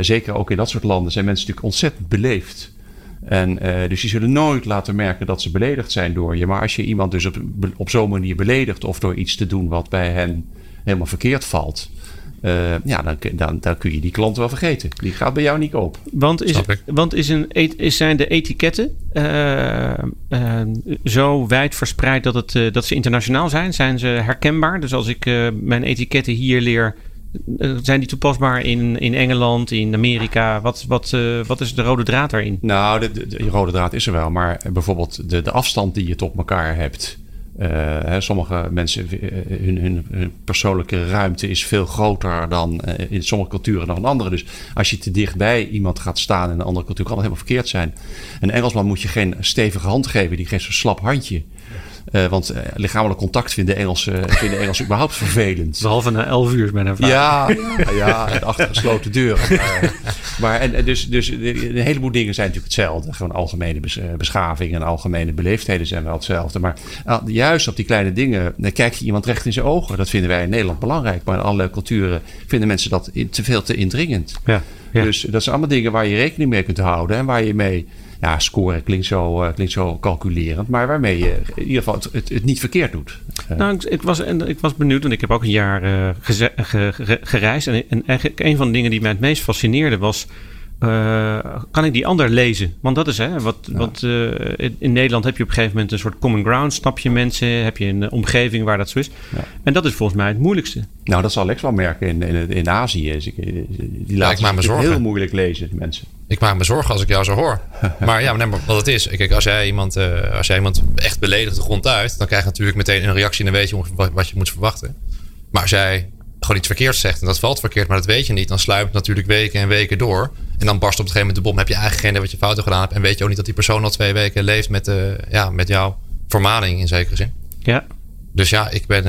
zeker ook in dat soort landen zijn mensen natuurlijk ontzettend beleefd. En uh, dus die zullen nooit laten merken dat ze beledigd zijn door je. Maar als je iemand dus op, op zo'n manier beledigt of door iets te doen wat bij hen helemaal verkeerd valt. Uh, ja, dan, dan, dan, kun je die klant wel vergeten. Die gaat bij jou niet kopen. Want, is, want is een, is zijn de etiketten uh, uh, zo wijd verspreid dat, het, dat ze internationaal zijn? Zijn ze herkenbaar? Dus als ik mijn etiketten hier leer eh, zijn die toepasbaar in, in Engeland, in Amerika? Wat, wat, uh, wat is de rode draad daarin? Nou, de, de, de, rode draad is er wel. Maar bijvoorbeeld de, de afstand die je tot elkaar hebt. Uh, hè, sommige mensen, hun, hun, hun, persoonlijke ruimte is veel groter dan in sommige culturen dan in andere. Dus als je te dichtbij iemand gaat staan in een andere cultuur, kan dat helemaal verkeerd zijn. Een Engelsman moet je geen stevige hand geven, die geeft zo'n slap handje. Uh, want uh, lichamelijk contact vinden Engelsen, vinden Engelsen überhaupt vervelend. Behalve na elf uur met een vraag. Ja, ja, ja en achter gesloten deuren. Maar, maar en, dus, dus een heleboel dingen zijn natuurlijk hetzelfde. Gewoon algemene beschaving en algemene beleefdheden zijn wel hetzelfde. Maar uh, juist op die kleine dingen dan kijk je iemand recht in zijn ogen. Dat vinden wij in Nederland belangrijk. Maar in alle culturen vinden mensen dat te veel te indringend. Ja, ja. Dus dat zijn allemaal dingen waar je rekening mee kunt houden. En waar je mee ja, scoren klinkt zo, uh, klinkt zo calculerend, maar waarmee je in ieder geval het, het, niet verkeerd doet. Uh. Nou, ik, ik, was, ik was benieuwd, want ik heb ook een jaar ge, gereisd. En, en eigenlijk een van de dingen die mij het meest fascineerde was. Kan ik die ander lezen? Want dat is hè, wat, ja. wat in Nederland heb je op een gegeven moment een soort common ground. Snap je mensen? Heb je een omgeving waar dat zo is? Ja. En dat is volgens mij het moeilijkste. Nou, dat zal Alex wel merken in, in, in Azië. Die laten ja, heel moeilijk lezen, mensen. Ik maak me zorgen als ik jou zo hoor. Maar ja, maar wat het is. Kijk, als jij iemand, uh, als jij iemand echt beledigt de grond uit, dan krijg je natuurlijk meteen een reactie en dan weet je wat, wat je moet verwachten. Maar als jij gewoon iets verkeerds zegt en dat valt verkeerd, maar dat weet je niet, dan sluipt het natuurlijk weken en weken door. En dan barst op een gegeven moment de bom. Heb je eigenlijk geen idee wat je fouten gedaan hebt. En weet je ook niet dat die persoon al twee weken leeft met, uh, ja, met jouw vermaning in zekere zin. Ja, Dus ja, ik, ben,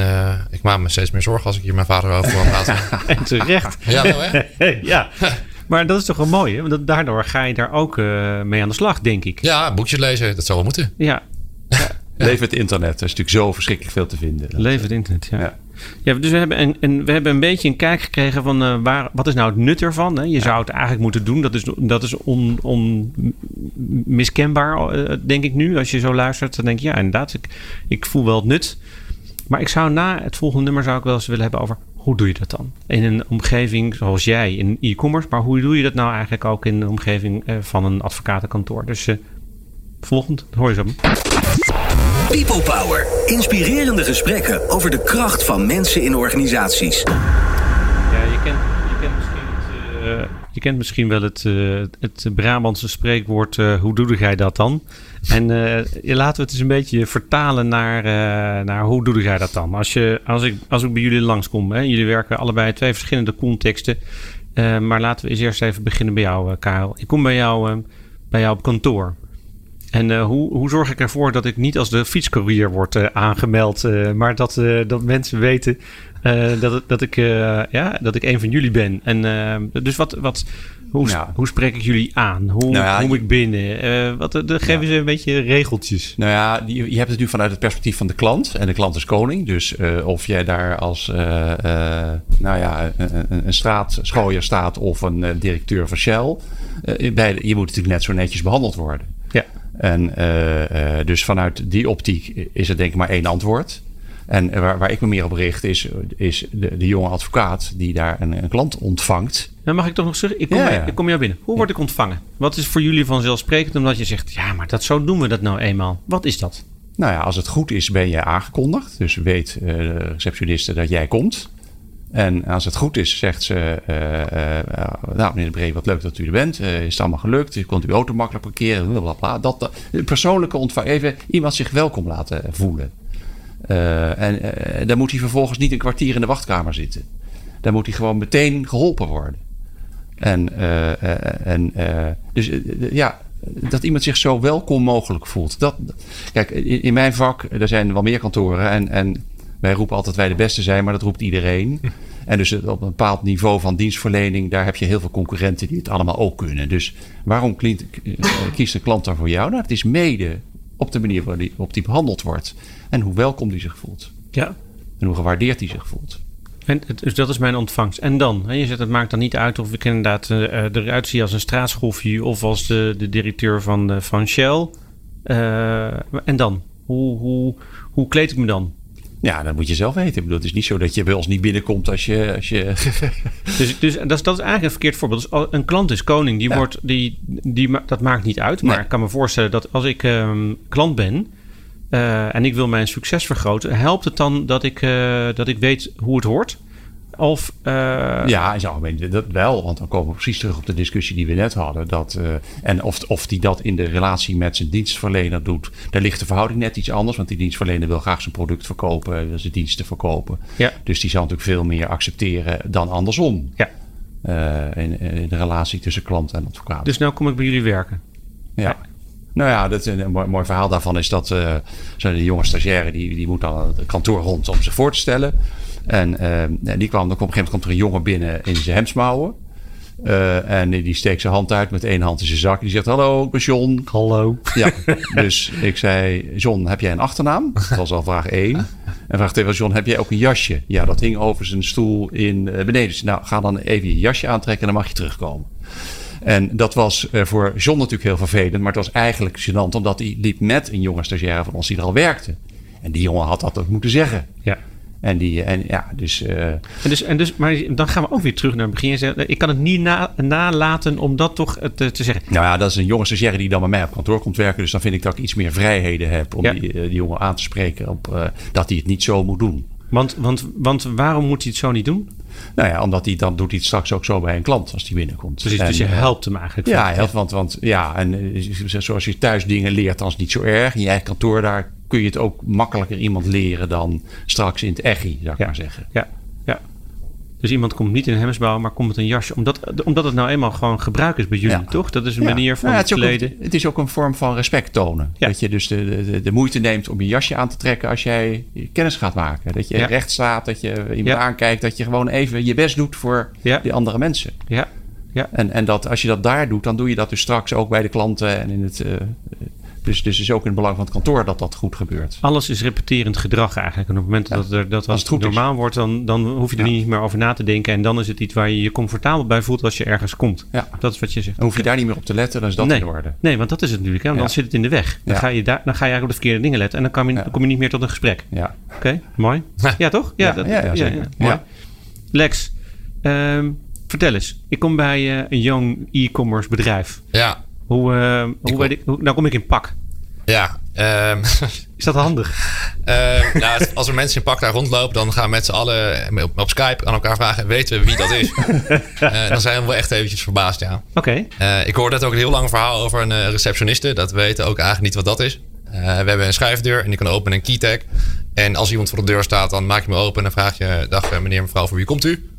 ik maak me steeds meer zorgen als ik hier mijn vader over wil praten. en terecht. Ja, wel hè? ja. Maar dat is toch wel mooi, hè? Want daardoor ga je daar ook mee aan de slag, denk ik. Ja, boekjes lezen, dat zou wel moeten. Ja. ja. Leef het internet. Er is natuurlijk zo verschrikkelijk veel te vinden. Leef het internet, ja. ja. Ja dus we hebben, een, een, we hebben een beetje een kijk gekregen van uh, waar, wat is nou het nut ervan? Hè? Je zou het eigenlijk moeten doen. Dat is, dat is onmiskenbaar, on, uh, denk ik nu. Als je zo luistert, dan denk je ja, inderdaad, ik, ik voel wel het nut. Maar ik zou na het volgende nummer zou ik wel eens willen hebben over hoe doe je dat dan? In een omgeving zoals jij, in e-commerce. Maar hoe doe je dat nou eigenlijk ook in de omgeving uh, van een advocatenkantoor? Dus volgend, hoor je zo. People Power. Inspirerende gesprekken over de kracht van mensen in organisaties. Ja, je kent, je kent misschien, het, uh, je kent misschien wel het, uh, het Brabantse spreekwoord: uh, hoe doe jij dat dan? En laten we het eens een beetje vertalen naar, naar hoe doe jij dat dan? Als, je, als, ik, als ik bij jullie langskom, hè, jullie werken allebei twee verschillende contexten. maar laten we eens eerst even beginnen bij jou, Karel. Ik kom bij jou, bij jou op kantoor. En uh, hoe, hoe zorg ik ervoor dat ik niet als de fietscourier word uh, aangemeld, uh, maar dat, dat mensen weten dat, dat, ik, ja, dat ik een van jullie ben? En dus wat, wat, hoe, ja. hoe spreek ik jullie aan? Hoe nou ja, kom ik binnen? wat, de, geven ze een beetje regeltjes. Nou ja, je, je hebt het nu vanuit het perspectief van de klant. En de klant is koning. Dus of jij daar als nou ja, een, een straatschooier staat of een directeur van Shell. bij, je moet natuurlijk net zo netjes behandeld worden. Ja. En uh, dus vanuit die optiek is er denk ik maar één antwoord. En waar, waar ik me meer op richt is, is de, de jonge advocaat die daar een, een klant ontvangt. Dan mag ik toch nog zeggen, ik kom, ja, ja. ik kom jou binnen. Hoe word ik ontvangen? Wat is voor jullie vanzelfsprekend omdat je zegt, ja, maar dat, zo doen we dat nou eenmaal. Wat is dat? Nou ja, als het goed is ben je aangekondigd. Dus weet uh, de receptioniste dat jij komt. En als het goed is, zegt ze: uh, Nou, meneer de Bree, wat leuk dat u er bent. is het allemaal gelukt? U kunt uw auto makkelijk parkeren? Blablabla. Dat, persoonlijke ontvangst. Even iemand zich welkom laten voelen. en dan moet hij vervolgens niet een kwartier in de wachtkamer zitten. Dan moet hij gewoon meteen geholpen worden. En, en dus ja, dat iemand zich zo welkom mogelijk voelt. Dat, kijk, in, in mijn vak, er zijn wel meer kantoren. En, en wij roepen altijd wij de beste zijn, maar dat roept iedereen. En dus op een bepaald niveau van dienstverlening, daar heb je heel veel concurrenten die het allemaal ook kunnen. Dus waarom eh, kiest een klant dan voor jou? Nou, het is mede op de manier waarop die behandeld wordt. En hoe welkom die zich voelt. Ja. En hoe gewaardeerd hij zich voelt. En, dus dat is mijn ontvangst. En dan? Hè, je zegt, het maakt dan niet uit of ik inderdaad uh, eruit zie als een straatschroefje of als de, de directeur van, van Shell. Uh, en dan? Hoe, hoe, hoe kleed ik me dan? Ja, dat moet je zelf weten. Ik bedoel, het is niet zo dat je bij ons niet binnenkomt als je. Als je... dus, dus dat, is, dat is eigenlijk een verkeerd voorbeeld. Dus een klant is koning, die wordt, die, die, dat maakt niet uit. Maar ik kan me voorstellen dat als ik um, klant ben. Uh, en ik wil mijn succes vergroten, helpt het dan dat ik, uh, dat ik weet hoe het hoort? Of, uh... Ja, in zijn algemeen dat wel. Want dan komen we precies terug op de discussie die we net hadden. Dat, uh, en of, of die dat in de relatie met zijn dienstverlener doet. Daar ligt de verhouding net iets anders. Want die dienstverlener wil graag zijn product verkopen. Wil zijn diensten verkopen. Ja. Dus die zal natuurlijk veel meer accepteren dan andersom. Ja. Uh, in, in, de relatie tussen klant en advocaat. Dus nou kom ik bij jullie werken. Ja. ja. Nou ja, dat, een mooi, mooi verhaal daarvan is dat uh, de jonge stagiaire die, die moet dan het kantoor rond om zich voor te stellen. En uh, die kwam, dan op een gegeven moment komt er een jongen binnen in zijn hemsmouwen. Uh, en die steekt zijn hand uit met één hand in zijn zak. Die zegt: Hallo, ik ben John. Hallo. Ja, dus ik zei: John, heb jij een achternaam? Dat was al vraag één. En vraag twee was: John, heb jij ook een jasje? Ja, dat hing over zijn stoel in uh, beneden. Dus nou, ga dan even je jasje aantrekken en dan mag je terugkomen. En dat was uh, voor John natuurlijk heel vervelend, maar het was eigenlijk gênant, omdat hij liep met een jonge stagiaire van ons die er al werkte. En die jongen had dat ook moeten zeggen. Ja. En die, en ja, dus, uh... en dus, en dus. Maar dan gaan we ook weer terug naar het begin. Ik kan het niet na, nalaten om dat toch te, te, zeggen. Nou ja, dat is een jonge stagiaire die dan bij mij op kantoor komt werken. Dus dan vind ik dat ik iets meer vrijheden heb om die, die, jongen aan te spreken op uh, dat hij het niet zo moet doen. Want, want, want waarom moet hij het zo niet doen? Nou ja, omdat hij dan doet hij het straks ook zo bij een klant als die binnenkomt. Precies, dus je helpt hem eigenlijk. Ja, helpt, want, want ja, en zoals je thuis dingen leert, dan is het niet zo erg. In je eigen kantoor, daar kun je het ook makkelijker iemand leren dan straks in het echi, zou ik ja. maar zeggen. Ja, ja. Dus iemand komt niet in een hemsbouw, maar komt met een jasje. Omdat, omdat het nou eenmaal gewoon gebruik is bij jullie, toch? Dat is een manier van nou, het, kleden. het is ook een vorm van respect tonen. Dat je dus de, de, de, moeite neemt om je jasje aan te trekken als jij kennis gaat maken. Dat je recht staat, dat je iemand aankijkt. Dat je gewoon even je best doet voor die andere mensen. Ja. Ja. En, en dat als je dat daar doet, dan doe je dat dus straks ook bij de klanten en in het, uh, dus, dus is ook in het belang van het kantoor dat dat goed gebeurt. Alles is repeterend gedrag eigenlijk. En op het moment dat, er, dat als het goed normaal wordt, dan, dan hoef je er niet meer over na te denken. En dan is het iets waar je je comfortabel bij voelt als je ergens komt. Ja. Dat is wat je zegt. Dan hoef je daar niet meer op te letten, dan is dat nee. in orde. Nee, want dat is het natuurlijk. Hè? Dan zit het in de weg. Dan, ga je daar, dan ga je eigenlijk op de verkeerde dingen letten. En dan, kan je, dan kom je niet meer tot een gesprek. Ja. Oké, mooi. Ja, toch? Ja, dat, ja, zeker. Mooi. Lex, um, vertel eens. Ik kom bij uh, een young e-commerce bedrijf. Ja. Hoe, uh, hoe, weet ik, hoe, nou kom ik in pak. Um, is dat handig? Uh, nou, als er mensen in pak daar rondlopen, dan gaan we met z'n allen op, op, Skype aan elkaar vragen: weten we wie dat is? uh, dan zijn we wel echt eventjes verbaasd, ja. Oké. Okay. ik hoorde net ook een heel lang verhaal over een receptioniste. Dat weten ook eigenlijk niet wat dat is. we hebben een schuifdeur en die kan openen een keytag. En als iemand voor de deur staat, dan maak je me open en dan vraag je: Dag meneer, mevrouw, voor wie komt u?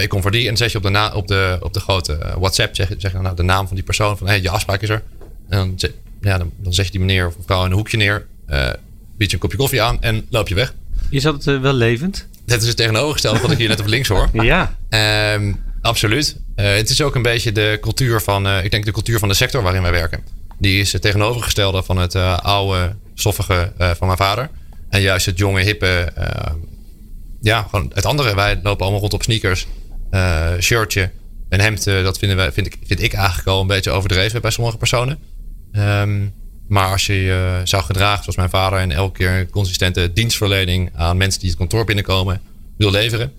ik kom voor die. En dan zet je op de, na op de, op de grote WhatsApp zeg, zeg nou, de naam van die persoon. Van hey, je afspraak is er. En dan ja, dan, dan zet je die meneer of mevrouw in een hoekje neer. Uh, bied je een kopje koffie aan en loop je weg. Is dat uh, wel levend? Dat is het tegenovergestelde wat ik hier net op links hoor. Ja. Um, absoluut. Uh, het is ook een beetje de cultuur van, ik denk de cultuur van de sector waarin wij werken. Die is het tegenovergestelde van het oude, stoffige van mijn vader. En juist het jonge, hippe, ja, gewoon het andere. Wij lopen allemaal rond op sneakers, shirtje, een hemd. dat vinden wij, vind, ik, vind ik eigenlijk al een beetje overdreven bij sommige personen. Um, maar als je je zou gedragen zoals mijn vader en elke keer een consistente dienstverlening aan mensen die het kantoor binnenkomen wil leveren,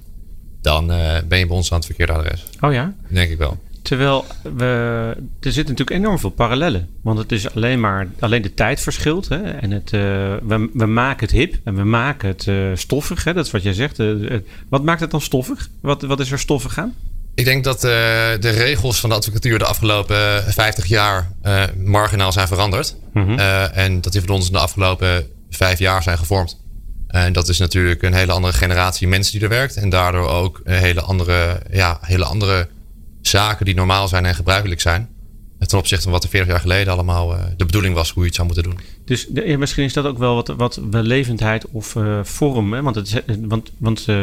dan uh, ben je bij ons aan het verkeerde adres. Oh ja? Denk ik wel. Terwijl we, er zitten natuurlijk enorm veel parallellen. Want het is alleen maar alleen de tijd verschilt. Hè? En het, uh, we, we maken het hip en we maken het uh, stoffig. Hè? Dat is wat jij zegt. wat maakt het dan stoffig? Wat, wat is er stoffig aan? Ik denk dat uh, de regels van de advocatuur de afgelopen 50 jaar uh, marginaal zijn veranderd. Mm -hmm. uh, en dat die van ons in de afgelopen vijf jaar zijn gevormd. En dat is natuurlijk een hele andere generatie mensen die er werkt. En daardoor ook hele andere, ja, hele andere zaken die normaal zijn en gebruikelijk zijn ten opzichte van wat er 40 jaar geleden allemaal uh, de bedoeling was hoe je het zou moeten doen. Dus de, misschien is dat ook wel wat, wat wellevendheid of uh, vorm. Hè? Want, het, want, want uh,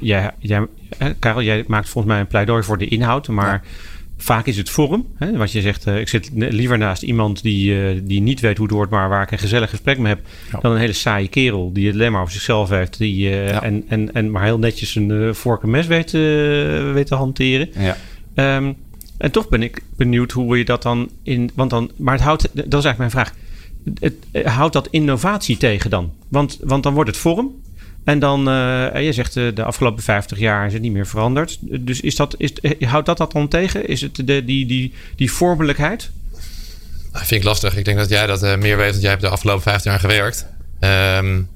jij, jij, Karel, jij maakt volgens mij een pleidooi voor de inhoud, maar ja. vaak is het vorm. Hè? Wat je zegt, ik zit liever naast iemand die, die niet weet hoe het wordt, maar waar ik een gezellig gesprek mee heb, ja. dan een hele saaie kerel die het alleen maar over zichzelf heeft die, ja. en, en, en maar heel netjes een vork en mes weet, weet te hanteren. Ja. Um, en toch ben ik benieuwd hoe je dat dan in. Want dan, maar het houdt, dat is eigenlijk mijn vraag. Het, houdt dat innovatie tegen dan? Want, want dan wordt het vorm. En dan, uh, je zegt uh, de afgelopen 50 jaar is het niet meer veranderd. Dus is dat, is, houdt dat dat dan tegen? Is het de, die, die, die vormelijkheid? Dat vind ik lastig. Ik denk dat jij dat meer weet, want jij hebt de afgelopen 15 jaar gewerkt. Um,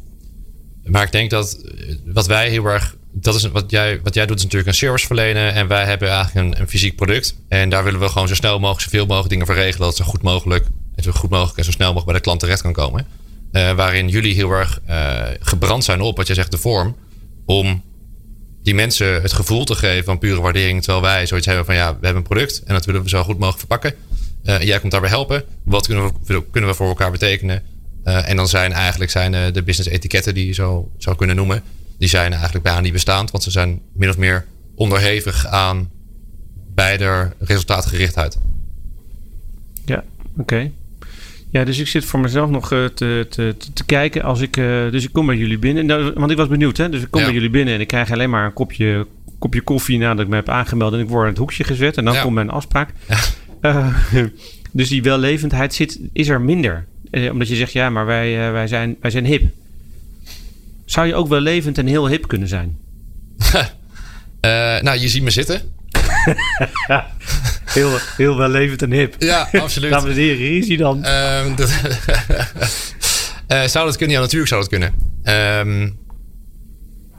maar ik denk dat wat wij heel erg dat is wat jij, wat jij doet, is natuurlijk een service verlenen. En wij hebben eigenlijk een, een, fysiek product. En daar willen we gewoon zo snel mogelijk, zoveel mogelijk dingen voor regelen. Dat zo goed mogelijk, en zo goed mogelijk en zo snel mogelijk bij de klant terecht kan komen. Uh, waarin jullie heel erg uh, gebrand zijn op, wat jij zegt, de vorm. Om die mensen het gevoel te geven van pure waardering. Terwijl wij zoiets hebben van ja, we hebben een product en dat willen we zo goed mogelijk verpakken. Uh, jij komt daarbij helpen. Wat kunnen we, kunnen we voor elkaar betekenen? en dan zijn eigenlijk zijn, de business etiketten die je zo zou kunnen noemen die zijn eigenlijk bijna niet bestaand. Want ze zijn min of meer onderhevig aan beide resultaatgerichtheid. Ja, oké. Ja, dus ik zit voor mezelf nog uh, te, te, te, kijken als ik. Uh, dus ik kom bij jullie binnen. Nou, want ik was benieuwd, hè? Dus ik kom ja. bij jullie binnen en ik krijg alleen maar een kopje, kopje koffie nadat ik me heb aangemeld. En ik word in het hoekje gezet en dan ja. komt mijn afspraak. Ja. Uh, dus die wellevendheid zit, is er minder. omdat je zegt, ja, maar wij, wij, zijn, wij zijn hip. Zou je ook wel levend en heel hip kunnen zijn? uh, nou, je ziet me zitten. heel, heel wel levend en hip. Ja, absoluut. Dames en heren, hier is hij dan. Dat, uh, zou dat kunnen? Ja, natuurlijk zou dat kunnen. Um,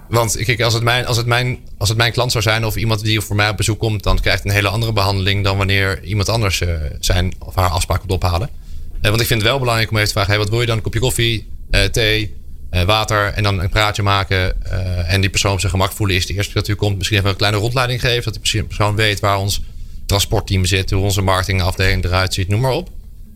want kijk, als het, mijn, als, het mijn, als het mijn klant zou zijn of iemand die voor mij op bezoek komt, dan krijgt een hele andere behandeling dan wanneer iemand anders uh, zijn of haar afspraak komt ophalen. want ik vind het wel belangrijk om even te vragen: hey, wat wil je dan? Een kopje koffie, thee, water en dan een praatje maken. en die persoon op zijn gemak voelen is de eerste dat u komt. Misschien even een kleine rondleiding geven. Dat die persoon weet waar ons transportteam zit. Hoe onze marketingafdeling eruit ziet. Noem maar op.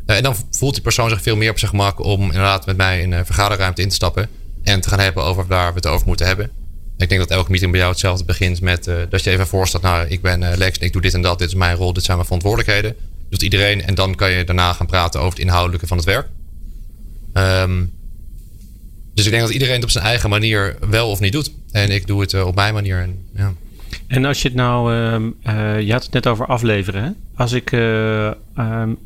en dan voelt die persoon zich veel meer op zijn gemak om inderdaad met mij in een vergaderruimte in te stappen. En te gaan hebben over waar we het over moeten hebben. Ik denk dat elke meeting bij jou hetzelfde begint met dat je even voorstelt, nou, ik ben Lex en ik doe dit en dat, dit is mijn rol, dit zijn mijn verantwoordelijkheden. Doet iedereen en dan kan je daarna gaan praten over het inhoudelijke van het werk. Um, dus ik denk dat iedereen het op zijn eigen manier wel of niet doet. En ik doe het uh, op mijn manier. En, ja. en als je het nou, uh, je had het net over afleveren. Hè? Als ik um,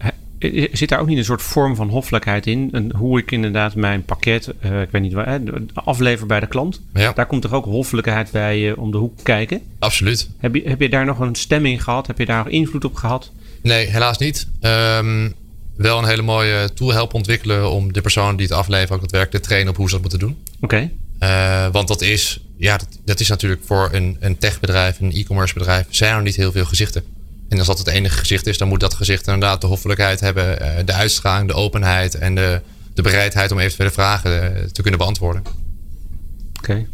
Zit daar ook niet een soort vorm van hoffelijkheid in? En hoe ik inderdaad mijn pakket, uh, ik weet niet waar, aflever bij de klant. Ja. Daar komt toch ook hoffelijkheid bij uh, om de hoek kijken? Absoluut. Heb je, heb je daar nog een stemming gehad? Heb je daar nog invloed op gehad? Nee, helaas niet. Um, wel een hele mooie tool helpen ontwikkelen om de persoon die het aflevert ook het werk te trainen op hoe ze dat moeten doen. Oké. Okay. Uh, want dat is, ja, dat, dat, is natuurlijk voor een, een techbedrijf, een e-commerce bedrijf, zijn er niet heel veel gezichten. En als dat het enige gezicht is, dan moet dat gezicht inderdaad de hoffelijkheid hebben, eh, de uitstraling, de openheid en de, de bereidheid om eventuele vragen eh, te kunnen beantwoorden. Oké.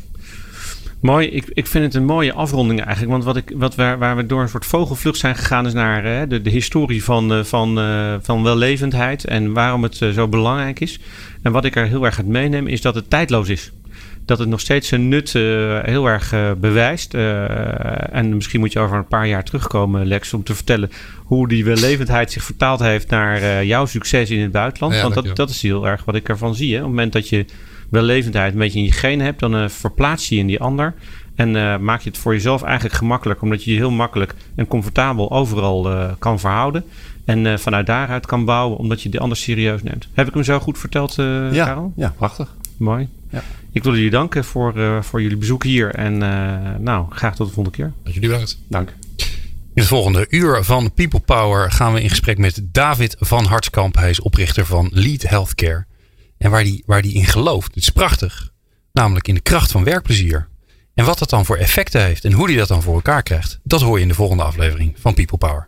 Mooi, ik, ik vind het een mooie afronding eigenlijk. Want wat ik, wat waar, waar we door een soort vogelvlucht zijn gegaan, is naar hè, de, de historie van, van, van wellevendheid en waarom het zo belangrijk is. En wat ik er heel erg uit meeneem, is dat het tijdloos is dat het nog steeds zijn nut uh, heel erg uh, bewijst. Uh, en misschien moet je over een paar jaar terugkomen, Lex, om te vertellen hoe die wellevendheid zich vertaald heeft naar jouw succes in het buitenland. Ja, Want dat, dat is heel erg wat ik ervan zie. Hè. Op het moment dat je wellevendheid een beetje in je genen hebt, dan verplaats je je in die ander. En maak je het voor jezelf eigenlijk gemakkelijk, omdat je je heel makkelijk en comfortabel overal kan verhouden. En vanuit daaruit kan bouwen, omdat je de ander serieus neemt. Heb ik hem zo goed verteld, ja, Karel? Ja, prachtig. Mooi. Ja. Ik wil jullie danken voor, uh, voor jullie bezoek hier. En uh, nou, graag tot de volgende keer. Jullie bedankt. Dank. In het volgende uur van People Power gaan we in gesprek met David van Hartskamp. Hij is oprichter van Lead Healthcare. En waar die, waar die in gelooft. Het is prachtig. Namelijk in de kracht van werkplezier. En wat dat dan voor effecten heeft en hoe hij dat dan voor elkaar krijgt. Dat hoor je in de volgende aflevering van People Power.